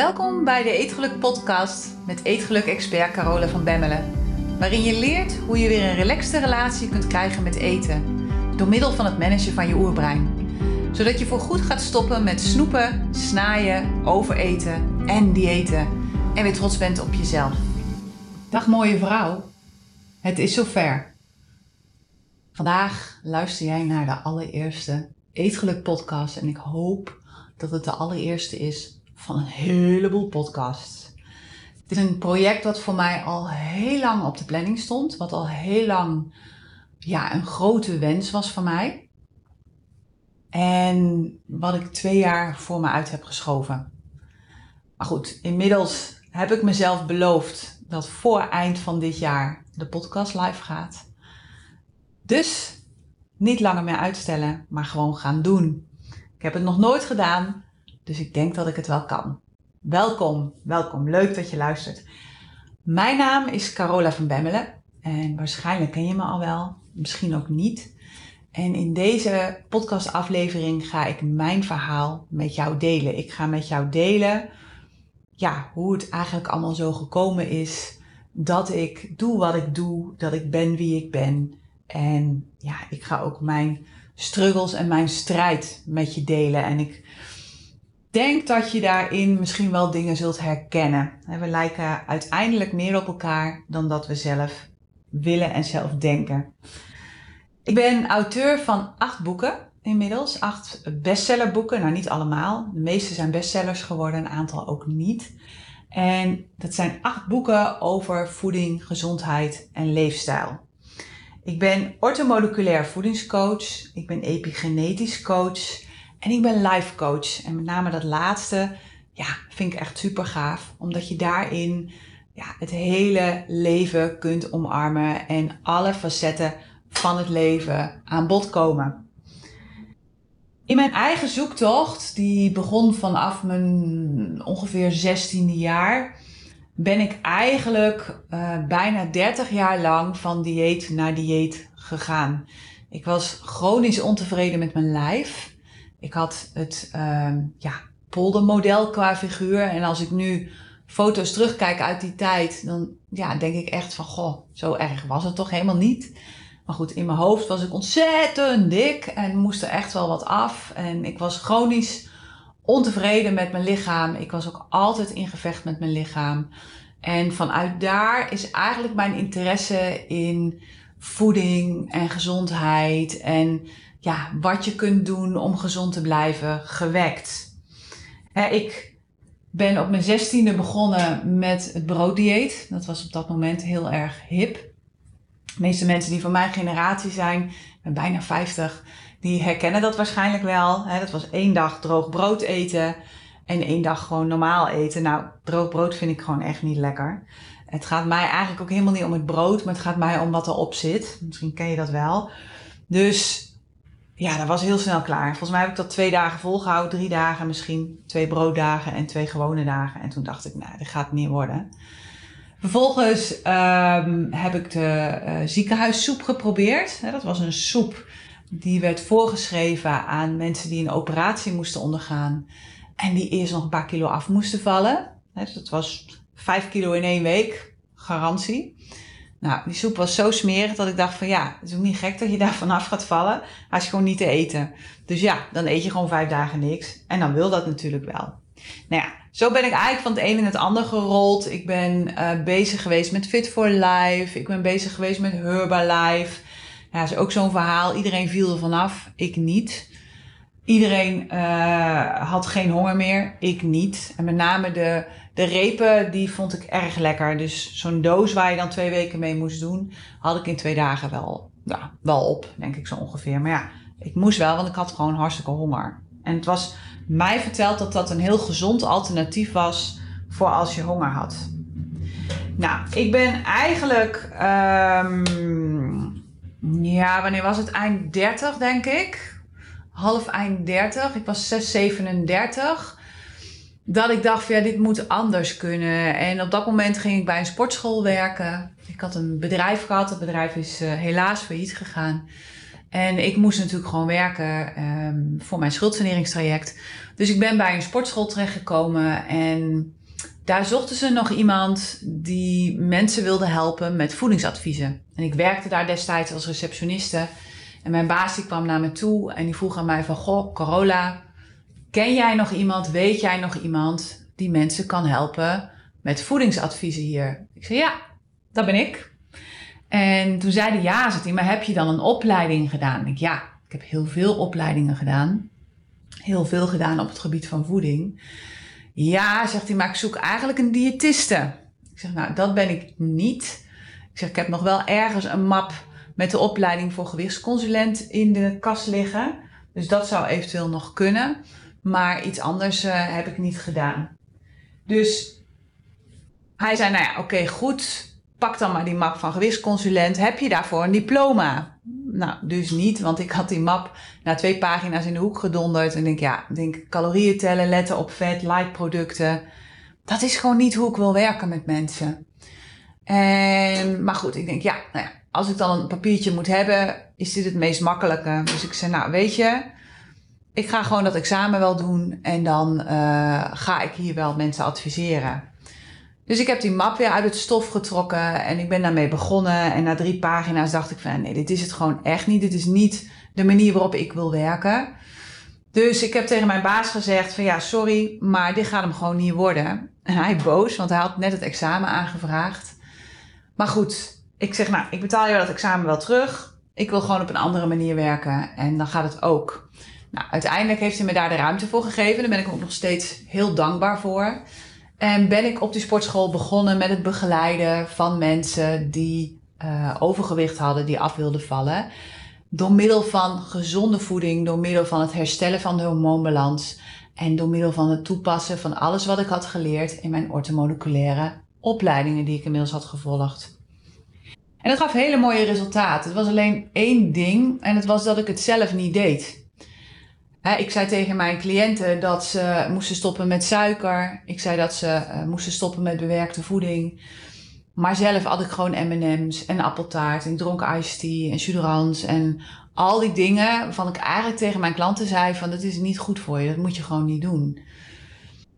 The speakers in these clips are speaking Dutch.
Welkom bij de Eetgeluk podcast met Eetgeluk-expert Carola van Bemmelen. Waarin je leert hoe je weer een relaxte relatie kunt krijgen met eten. Door middel van het managen van je oerbrein. Zodat je voor goed gaat stoppen met snoepen, snaaien, overeten en diëten. En weer trots bent op jezelf. Dag mooie vrouw. Het is zover. Vandaag luister jij naar de allereerste Eetgeluk podcast. En ik hoop dat het de allereerste is van een heleboel podcasts. Het is een project wat voor mij al heel lang op de planning stond. Wat al heel lang ja, een grote wens was van mij. En wat ik twee jaar voor me uit heb geschoven. Maar goed, inmiddels heb ik mezelf beloofd dat voor eind van dit jaar de podcast live gaat. Dus niet langer meer uitstellen, maar gewoon gaan doen. Ik heb het nog nooit gedaan. Dus ik denk dat ik het wel kan. Welkom, welkom. Leuk dat je luistert. Mijn naam is Carola van Bemmelen. En waarschijnlijk ken je me al wel, misschien ook niet. En in deze podcastaflevering ga ik mijn verhaal met jou delen. Ik ga met jou delen ja, hoe het eigenlijk allemaal zo gekomen is dat ik doe wat ik doe, dat ik ben wie ik ben. En ja, ik ga ook mijn struggles en mijn strijd met je delen. En ik denk dat je daarin misschien wel dingen zult herkennen. We lijken uiteindelijk meer op elkaar dan dat we zelf willen en zelf denken. Ik ben auteur van acht boeken inmiddels, acht bestsellerboeken. Nou, niet allemaal. De meeste zijn bestsellers geworden, een aantal ook niet. En dat zijn acht boeken over voeding, gezondheid en leefstijl. Ik ben orthomoleculair voedingscoach. Ik ben epigenetisch coach. En ik ben life coach. En met name dat laatste, ja, vind ik echt super gaaf. Omdat je daarin ja, het hele leven kunt omarmen en alle facetten van het leven aan bod komen. In mijn eigen zoektocht, die begon vanaf mijn ongeveer 16e jaar, ben ik eigenlijk uh, bijna 30 jaar lang van dieet naar dieet gegaan. Ik was chronisch ontevreden met mijn lijf. Ik had het uh, ja, poldermodel qua figuur. En als ik nu foto's terugkijk uit die tijd, dan ja, denk ik echt van, goh, zo erg was het toch helemaal niet. Maar goed, in mijn hoofd was ik ontzettend dik en moest er echt wel wat af. En ik was chronisch ontevreden met mijn lichaam. Ik was ook altijd in gevecht met mijn lichaam. En vanuit daar is eigenlijk mijn interesse in voeding en gezondheid en ja, wat je kunt doen om gezond te blijven gewekt. ik ben op mijn zestiende begonnen met het brooddieet. Dat was op dat moment heel erg hip. De meeste mensen die van mijn generatie zijn, bijna 50, die herkennen dat waarschijnlijk wel. dat was één dag droog brood eten en één dag gewoon normaal eten. Nou, droog brood vind ik gewoon echt niet lekker. Het gaat mij eigenlijk ook helemaal niet om het brood, maar het gaat mij om wat erop zit. Misschien ken je dat wel. Dus ja, dat was heel snel klaar. Volgens mij heb ik dat twee dagen volgehouden, drie dagen misschien, twee brooddagen en twee gewone dagen. En toen dacht ik, nou, dat gaat niet worden. Vervolgens um, heb ik de uh, ziekenhuissoep geprobeerd. Dat was een soep die werd voorgeschreven aan mensen die een operatie moesten ondergaan. En die eerst nog een paar kilo af moesten vallen. Dus dat was vijf kilo in één week, garantie. Nou, die soep was zo smerig dat ik dacht van ja, het is ook niet gek dat je daar vanaf gaat vallen als je gewoon niet te eten. Dus ja, dan eet je gewoon vijf dagen niks. En dan wil dat natuurlijk wel. Nou ja, zo ben ik eigenlijk van het een in het ander gerold. Ik ben uh, bezig geweest met Fit for Life. Ik ben bezig geweest met Herbalife. Ja, dat is ook zo'n verhaal. Iedereen viel er vanaf, ik niet. Iedereen uh, had geen honger meer, ik niet. En met name de de repen, die vond ik erg lekker. Dus zo'n doos waar je dan twee weken mee moest doen, had ik in twee dagen wel, ja, wel op, denk ik zo ongeveer. Maar ja, ik moest wel, want ik had gewoon hartstikke honger. En het was mij verteld dat dat een heel gezond alternatief was voor als je honger had. Nou, ik ben eigenlijk, um, ja, wanneer was het? Eind 30, denk ik. Half eind 30. Ik was 6, 37 dat ik dacht van ja, dit moet anders kunnen. En op dat moment ging ik bij een sportschool werken. Ik had een bedrijf gehad. Het bedrijf is uh, helaas failliet gegaan. En ik moest natuurlijk gewoon werken ehm, voor mijn schuldsaneringstraject. Dus ik ben bij een sportschool terechtgekomen en daar zochten ze nog iemand die mensen wilde helpen met voedingsadviezen. En ik werkte daar destijds als receptioniste. En mijn baas die kwam naar me toe en die vroeg aan mij van... Goh, Corolla, ken jij nog iemand, weet jij nog iemand die mensen kan helpen met voedingsadviezen hier? Ik zei ja, dat ben ik. En toen zei hij ja, zegt hij, maar heb je dan een opleiding gedaan? Ik ja, ik heb heel veel opleidingen gedaan. Heel veel gedaan op het gebied van voeding. Ja, zegt hij, maar ik zoek eigenlijk een diëtiste. Ik zeg, nou, dat ben ik niet. Ik zeg, ik heb nog wel ergens een map met de opleiding voor gewichtsconsulent in de kast liggen. Dus dat zou eventueel nog kunnen. Maar iets anders uh, heb ik niet gedaan. Dus hij zei, nou ja, oké, goed. Pak dan maar die map van gewichtsconsulent. Heb je daarvoor een diploma? Nou, dus niet, want ik had die map na twee pagina's in de hoek gedonderd. En denk, ja, denk calorieën tellen, letten op vet, light producten. Dat is gewoon niet hoe ik wil werken met mensen. En, maar goed, ik denk, ja, nou ja, als ik dan een papiertje moet hebben, is dit het meest makkelijke. Dus ik zei, nou, weet je, ik ga gewoon dat examen wel doen en dan uh, ga ik hier wel mensen adviseren. Dus ik heb die map weer uit het stof getrokken en ik ben daarmee begonnen. En na drie pagina's dacht ik van nee, dit is het gewoon echt niet. Dit is niet de manier waarop ik wil werken. Dus ik heb tegen mijn baas gezegd van ja, sorry, maar dit gaat hem gewoon niet worden. En hij boos, want hij had net het examen aangevraagd. Maar goed, ik zeg nou, ik betaal je dat examen wel terug. Ik wil gewoon op een andere manier werken en dan gaat het ook. Nou, uiteindelijk heeft hij me daar de ruimte voor gegeven. Daar ben ik ook nog steeds heel dankbaar voor. En ben ik op die sportschool begonnen met het begeleiden van mensen die uh, overgewicht hadden, die af wilden vallen. Door middel van gezonde voeding, door middel van het herstellen van de hormoonbalans en door middel van het toepassen van alles wat ik had geleerd in mijn ortomoleculaire opleidingen die ik inmiddels had gevolgd. En dat gaf hele mooie resultaten. Het was alleen één ding en het was dat ik het zelf niet deed ik zei tegen mijn cliënten dat ze moesten stoppen met suiker. Ik zei dat ze uh, moesten stoppen met bewerkte voeding. Maar zelf had ik gewoon M&M's en appeltaart. En ik dronk iced tea en suderans en al die dingen waarvan ik eigenlijk tegen mijn klanten zei van dat is niet goed voor je. Dat moet je gewoon niet doen.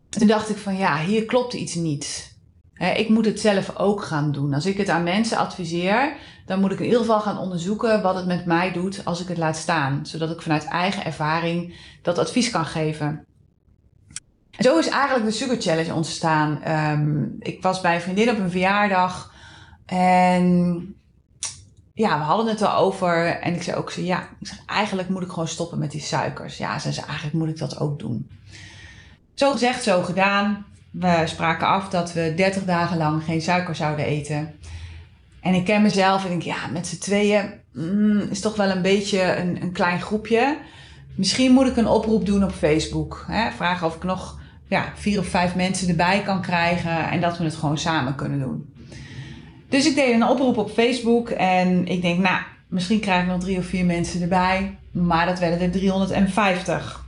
Toen dacht ik van ja, hier klopt iets niet ik moet het zelf ook gaan doen. Als ik het aan mensen adviseer, dan moet ik in ieder geval gaan onderzoeken wat het met mij doet als ik het laat staan. Zodat ik vanuit eigen ervaring dat advies kan geven. En zo is eigenlijk de Sugar Challenge ontstaan. Ehm, ik was bij een vriendin op een verjaardag en ja, we hadden het er over. En ik zei ook, ja, ik zeg, eigenlijk moet ik gewoon stoppen met die suikers. Ja, ze zei, eigenlijk moet ik dat ook doen. Zo gezegd, zo gedaan. We spraken af dat we 30 dagen lang geen suiker zouden eten. En ik ken mezelf en denk, ja, met z'n tweeën mm, is toch wel een beetje een, een, klein groepje. Misschien moet ik een oproep doen op Facebook. Hè? Vragen of ik nog ja, vier of vijf mensen erbij kan krijgen en dat we het gewoon samen kunnen doen. Dus ik deed een oproep op Facebook en ik denk, nou, misschien krijg ik nog drie of vier mensen erbij. Maar dat werden er 350.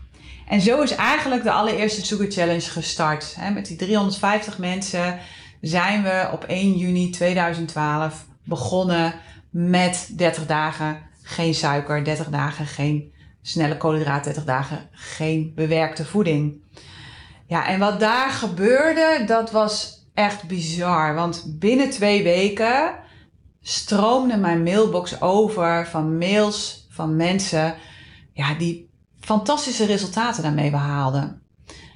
En zo is eigenlijk de allereerste Sugar Challenge gestart. Met die 350 mensen zijn we op 1 juni 2012 begonnen met 30 dagen geen suiker, 30 dagen geen snelle koolhydraten, 30 dagen geen bewerkte voeding. Ja, en wat daar gebeurde, dat was echt bizar. Want binnen twee weken stroomde mijn mailbox over van mails van mensen ja, die fantastische resultaten daarmee behaalden.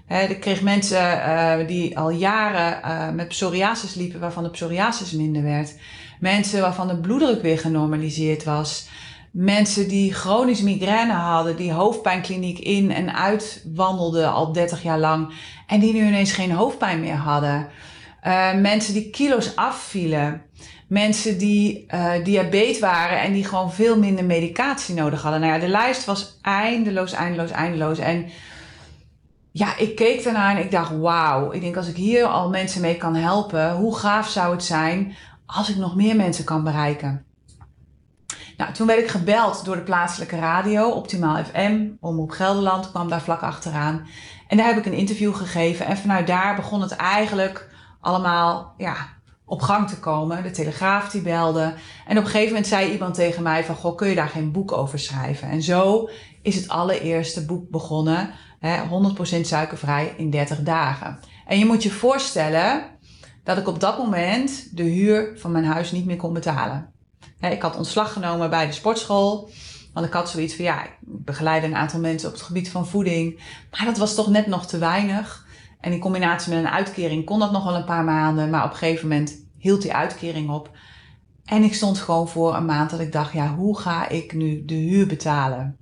He, ik kreeg mensen uh, die al jaren uh, met psoriasis liepen, waarvan de psoriasis minder werd. Mensen waarvan de bloeddruk weer genormaliseerd was. Mensen die chronisch migraine hadden, die hoofdpijnkliniek in en uit wandelden al 30 jaar lang en die nu ineens geen hoofdpijn meer hadden. Uh, mensen die kilo's afvielen. Mensen die uh, diabetes waren en die gewoon veel minder medicatie nodig hadden. Nou ja, de lijst was eindeloos, eindeloos, eindeloos. En ja, ik keek ernaar en ik dacht, wauw. Ik denk, als ik hier al mensen mee kan helpen, hoe gaaf zou het zijn als ik nog meer mensen kan bereiken. Nou, toen werd ik gebeld door de plaatselijke radio, Optimaal FM, Omroep Gelderland, kwam daar vlak achteraan. En daar heb ik een interview gegeven en vanuit daar begon het eigenlijk allemaal, ja, op gang te komen. De Telegraaf die belde. En op een gegeven moment zei iemand tegen mij van... Goh, kun je daar geen boek over schrijven? En zo is het allereerste boek begonnen. Hè, 100% suikervrij in 30 dagen. En je moet je voorstellen dat ik op dat moment de huur van mijn huis niet meer kon betalen. ik had ontslag genomen bij de sportschool. Want ik had zoiets van, ja, ik begeleid een aantal mensen op het gebied van voeding. Maar dat was toch net nog te weinig. En in combinatie met een uitkering kon dat nog wel een paar maanden. Maar op een gegeven moment hield die uitkering op. En ik stond gewoon voor een maand dat ik dacht, ja, hoe ga ik nu de huur betalen?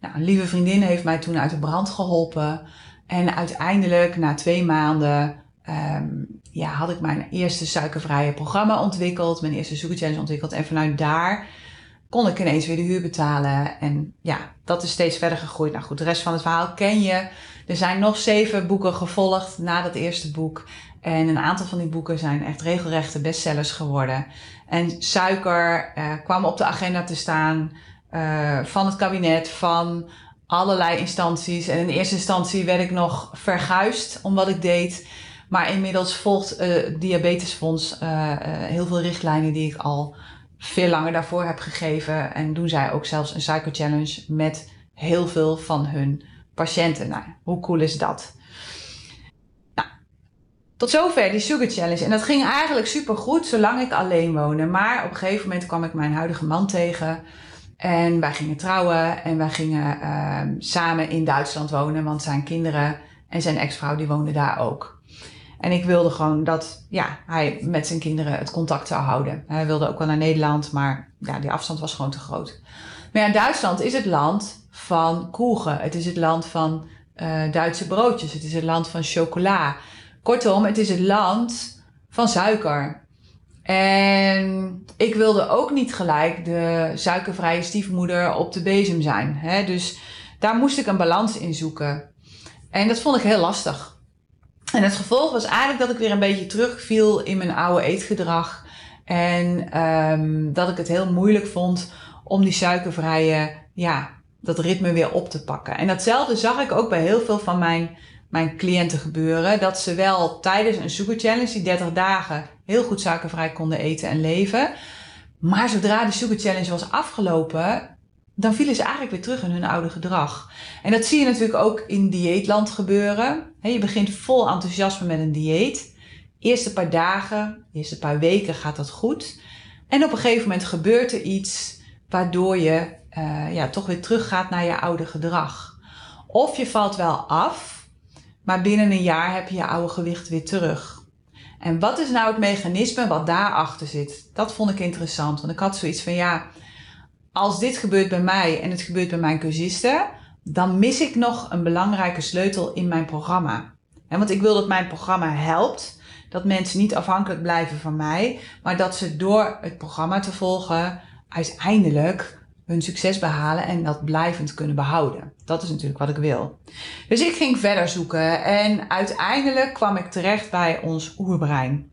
Nou, een lieve vriendin heeft mij toen uit de brand geholpen. En uiteindelijk, na twee maanden, um, ja, had ik mijn eerste suikervrije programma ontwikkeld. Mijn eerste Challenge ontwikkeld. En vanuit daar kon ik ineens weer de huur betalen. En ja, dat is steeds verder gegroeid. Nou goed, de rest van het verhaal ken je. Er zijn nog zeven boeken gevolgd na dat eerste boek. En een aantal van die boeken zijn echt regelrechte bestsellers geworden. En suiker uh, kwam op de agenda te staan uh, van het kabinet, van allerlei instanties. En in eerste instantie werd ik nog verguisd om wat ik deed. Maar inmiddels volgt uh, Diabetesfonds heel veel richtlijnen die ik al veel langer daarvoor heb gegeven. En doen zij ook zelfs een suikerchallenge met heel veel van hun patiënten. Nou, hoe cool is dat? Nou, tot zover die Sugar Challenge. En dat ging eigenlijk super goed zolang ik alleen woonde. Maar op een gegeven moment kwam ik mijn huidige man tegen. En wij gingen trouwen en wij gingen uh, samen in Duitsland wonen. Want zijn kinderen en zijn ex-vrouw die woonden daar ook. En ik wilde gewoon dat ja, hij met zijn kinderen het contact zou houden. Hij wilde ook wel naar Nederland, maar ja, die afstand was gewoon te groot. Maar ja, Duitsland is het land van koegen. Het is het land van uh, Duitse broodjes. Het is het land van chocola. Kortom, het is het land van suiker. En ik wilde ook niet gelijk de suikervrije stiefmoeder op de bezem zijn. Hè? Dus daar moest ik een balans in zoeken. En dat vond ik heel lastig. En het gevolg was eigenlijk dat ik weer een beetje terugviel in mijn oude eetgedrag. En um, dat ik het heel moeilijk vond om die suikervrije, ja, dat ritme weer op te pakken. En datzelfde zag ik ook bij heel veel van mijn, mijn cliënten gebeuren. Dat ze wel tijdens een sugar challenge, die 30 dagen, heel goed suikervrij konden eten en leven. Maar zodra de sugar challenge was afgelopen, dan vielen ze eigenlijk weer terug in hun oude gedrag. En dat zie je natuurlijk ook in dieetland gebeuren. Je begint vol enthousiasme met een dieet. Eerste paar dagen, eerste paar weken gaat dat goed. En op een gegeven moment gebeurt er iets waardoor je uh, ja, toch weer teruggaat naar je oude gedrag. Of je valt wel af, maar binnen een jaar heb je je oude gewicht weer terug. En wat is nou het mechanisme wat daarachter zit? Dat vond ik interessant, want ik had zoiets van ja, als dit gebeurt bij mij en het gebeurt bij mijn cursisten, dan mis ik nog een belangrijke sleutel in mijn programma. En want ik wil dat mijn programma helpt, dat mensen niet afhankelijk blijven van mij, maar dat ze door het programma te volgen uiteindelijk hun succes behalen en dat blijvend kunnen behouden. Dat is natuurlijk wat ik wil. Dus ik ging verder zoeken en uiteindelijk kwam ik terecht bij ons oerbrein.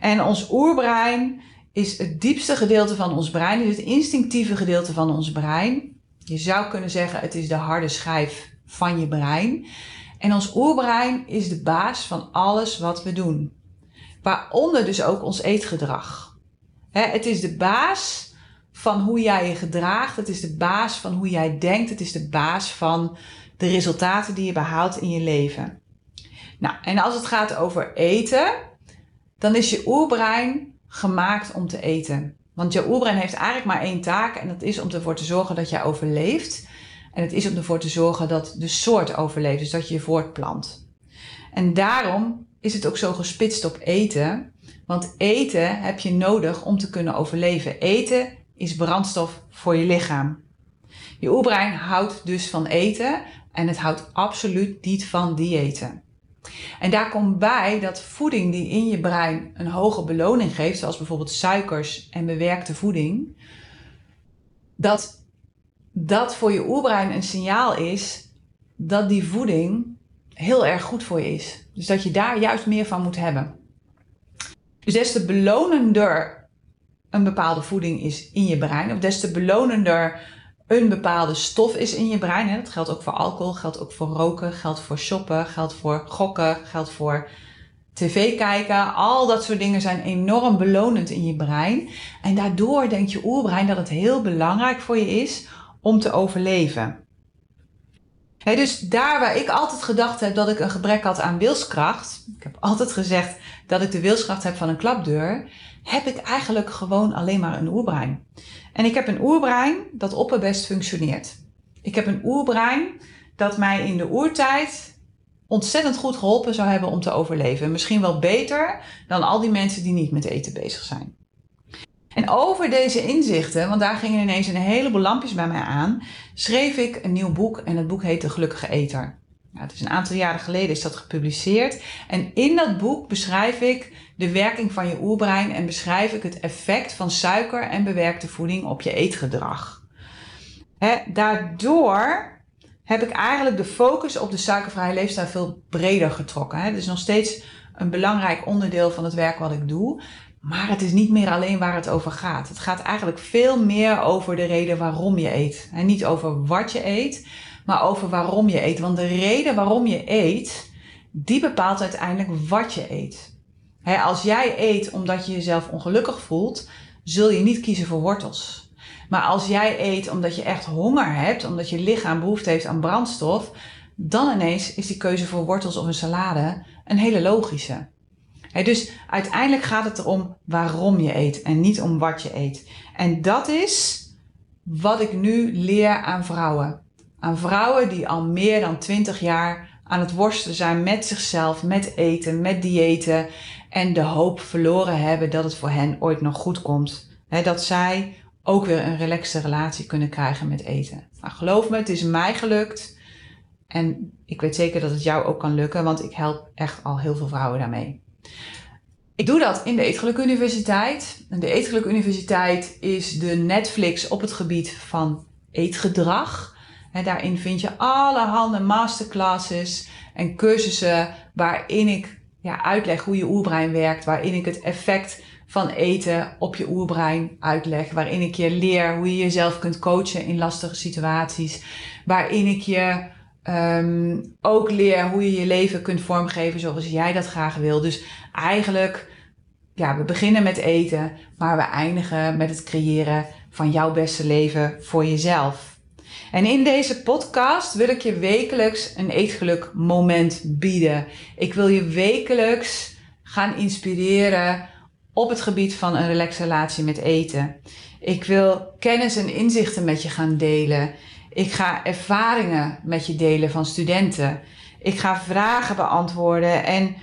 En ons oerbrein is het diepste gedeelte van ons brein, is het instinctieve gedeelte van ons brein. Je zou kunnen zeggen, het is de harde schijf van je brein. En ons oerbrein is de baas van alles wat we doen. Waaronder dus ook ons eetgedrag. het is de baas van hoe jij je gedraagt. Het is de baas van hoe jij denkt. Het is de baas van de resultaten die je behaalt in je leven. Nou, en als het gaat over eten, dan is je oerbrein gemaakt om te eten. Want je oerbrein heeft eigenlijk maar één taak en dat is om ervoor te zorgen dat jij overleeft. En het is om ervoor te zorgen dat de soort overleeft, dus dat je je voortplant. En daarom is het ook zo gespitst op eten. Want eten heb je nodig om te kunnen overleven. Eten is brandstof voor je lichaam. Je oerbrein houdt dus van eten en het houdt absoluut niet van diëten. En daar komt bij dat voeding die in je brein een hoge beloning geeft, zoals bijvoorbeeld suikers en bewerkte voeding, dat dat voor je oerbrein een signaal is dat die voeding heel erg goed voor je is. Dus dat je daar juist meer van moet hebben. Dus des te belonender een bepaalde voeding is in je brein, of des te belonender een bepaalde stof is in je brein. Hè. Dat geldt ook voor alcohol, geldt ook voor roken, geldt voor shoppen, geldt voor gokken, geldt voor tv kijken, al dat soort dingen zijn enorm belonend in je brein. En daardoor denkt je oerbrein dat het heel belangrijk voor je is om te overleven. Dus daar waar ik altijd gedacht heb dat ik een gebrek had aan wilskracht, ik heb altijd gezegd dat ik de wilskracht heb van een klapdeur, heb ik eigenlijk gewoon alleen maar een oerbrein. En ik heb een oerbrein dat opperbest functioneert. Ik heb een oerbrein dat mij in de oertijd ontzettend goed geholpen zou hebben om te overleven. Misschien wel beter dan al die mensen die niet met eten bezig zijn. En over deze inzichten, want daar gingen ineens een heleboel lampjes bij mij aan, schreef ik een nieuw boek en het boek heet De Gelukkige Eter. Het is een aantal jaren geleden is dat gepubliceerd. En in dat boek beschrijf ik de werking van je oerbrein en beschrijf ik het effect van suiker en bewerkte voeding op je eetgedrag. daardoor heb ik eigenlijk de focus op de suikervrije leefstijl veel breder getrokken. Het is nog steeds een belangrijk onderdeel van het werk wat ik doe. Maar het is niet meer alleen waar het over gaat. Het gaat eigenlijk veel meer over de reden waarom je eet. En niet over wat je eet, maar over waarom je eet. Want de reden waarom je eet, die bepaalt uiteindelijk wat je eet. als jij eet omdat je jezelf ongelukkig voelt, zul je niet kiezen voor wortels. Maar als jij eet omdat je echt honger hebt, omdat je lichaam behoefte heeft aan brandstof, dan ineens is die keuze voor wortels of een salade een hele logische. Dus uiteindelijk gaat het erom waarom je eet en niet om wat je eet. En dat is wat ik nu leer aan vrouwen. Aan vrouwen die al meer dan 20 jaar aan het worstelen zijn met zichzelf, met eten, met diëten en de hoop verloren hebben dat het voor hen ooit nog goed komt. dat zij ook weer een relaxte relatie kunnen krijgen met eten. Nou, geloof me, het is mij gelukt. En ik weet zeker dat het jou ook kan lukken, want ik help echt al heel veel vrouwen daarmee. Ik doe dat in de Eetgeluk Universiteit. De Eetgeluk Universiteit is de Netflix op het gebied van eetgedrag. Daarin vind je allerhande masterclasses en cursussen waarin ik ja, uitleg hoe je oerbrein werkt, waarin ik het effect van eten op je oerbrein uitleg. Waarin ik je leer hoe je jezelf kunt coachen in lastige situaties. Waarin ik je um, ook leer hoe je je leven kunt vormgeven zoals jij dat graag wil. Dus eigenlijk, ja, we beginnen met eten, maar we eindigen met het creëren van jouw beste leven voor jezelf. En in deze podcast wil ik je wekelijks een eetgeluk moment bieden. Ik wil je wekelijks gaan inspireren op het gebied van een relaxe relatie met eten. Ik wil kennis en inzichten met je gaan delen. Ik ga ervaringen met je delen van studenten. Ik ga vragen beantwoorden en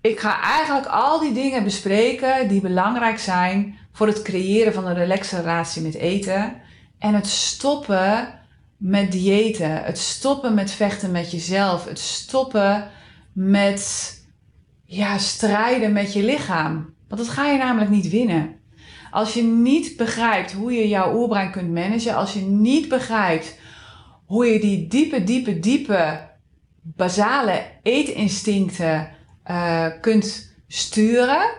ik ga eigenlijk al die dingen bespreken die belangrijk zijn voor het creëren van een relaxe relatie met eten en het stoppen met diëten, het stoppen met vechten met jezelf, het stoppen met ja, strijden met je lichaam. Want dat ga je namelijk niet winnen. Als je niet begrijpt hoe je jouw oerbrein kunt managen, als je niet begrijpt hoe je die diepe, diepe, diepe, basale eetinstincten uh, kunt sturen,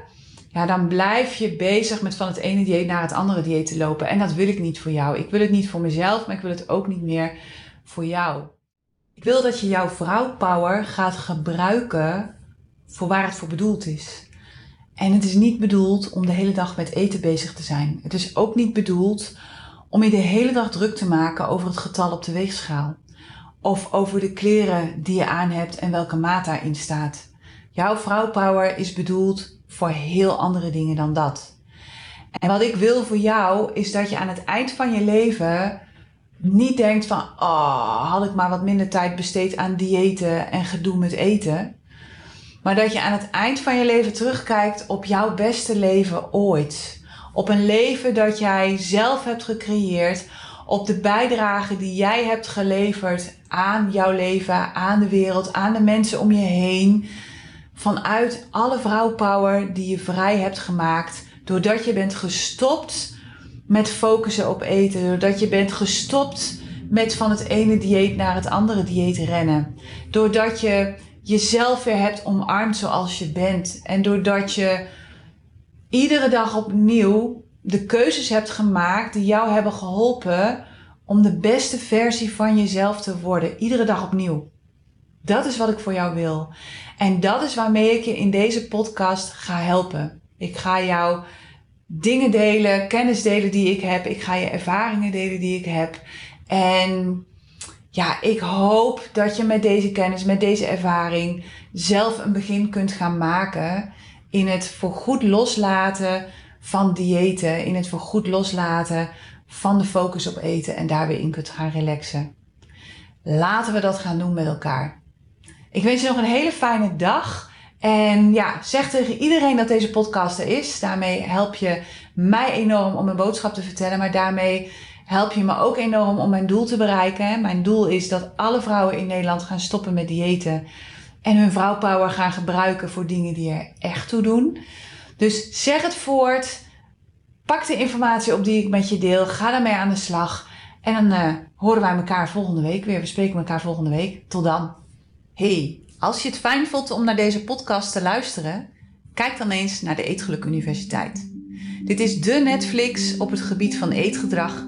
ja, dan blijf je bezig met van het ene dieet naar het andere dieet te lopen. En dat wil ik niet voor jou. Ik wil het niet voor mezelf, maar ik wil het ook niet meer voor jou. Ik wil dat je jouw vrouwpower gaat gebruiken voor waar het voor bedoeld is. En het is niet bedoeld om de hele dag met eten bezig te zijn. Het is ook niet bedoeld om je de hele dag druk te maken over het getal op de weegschaal. Of over de kleren die je aan hebt en welke maat daarin staat. Jouw vrouwpower is bedoeld voor heel andere dingen dan dat. En wat ik wil voor jou is dat je aan het eind van je leven niet denkt van, oh, had ik maar wat minder tijd besteed aan diëten en gedoe met eten. Maar dat je aan het eind van je leven terugkijkt op jouw beste leven ooit. Op een leven dat jij zelf hebt gecreëerd. Op de bijdrage die jij hebt geleverd aan jouw leven, aan de wereld, aan de mensen om je heen. Vanuit alle vrouwpower die je vrij hebt gemaakt. Doordat je bent gestopt met focussen op eten. Doordat je bent gestopt met van het ene dieet naar het andere dieet rennen. Doordat je jezelf weer hebt omarmd zoals je bent. En doordat je iedere dag opnieuw de keuzes hebt gemaakt die jou hebben geholpen om de beste versie van jezelf te worden. Iedere dag opnieuw. Dat is wat ik voor jou wil. En dat is waarmee ik je in deze podcast ga helpen. Ik ga jou dingen delen, kennis delen die ik heb. Ik ga je ervaringen delen die ik heb. En ja, ik hoop dat je met deze kennis, met deze ervaring zelf een begin kunt gaan maken in het voorgoed loslaten van diëten, in het voorgoed loslaten van de focus op eten en daar weer in kunt gaan relaxen. Laten we dat gaan doen met elkaar. Ik wens je nog een hele fijne dag. En ja, zeg tegen iedereen dat deze podcast er is. Daarmee help je mij enorm om mijn boodschap te vertellen. Maar daarmee help je me ook enorm om mijn doel te bereiken. Mijn doel is dat alle vrouwen in Nederland gaan stoppen met diëten. En hun vrouwpower gaan gebruiken voor dingen die er echt toe doen. Dus zeg het voort. Pak de informatie op die ik met je deel. Ga daarmee aan de slag. En dan uh, horen wij elkaar volgende week weer. We spreken elkaar volgende week. Tot dan. Hey, als je het fijn vond om naar deze podcast te luisteren, kijk dan eens naar de Eetgeluk Universiteit. Dit is de Netflix op het gebied van eetgedrag,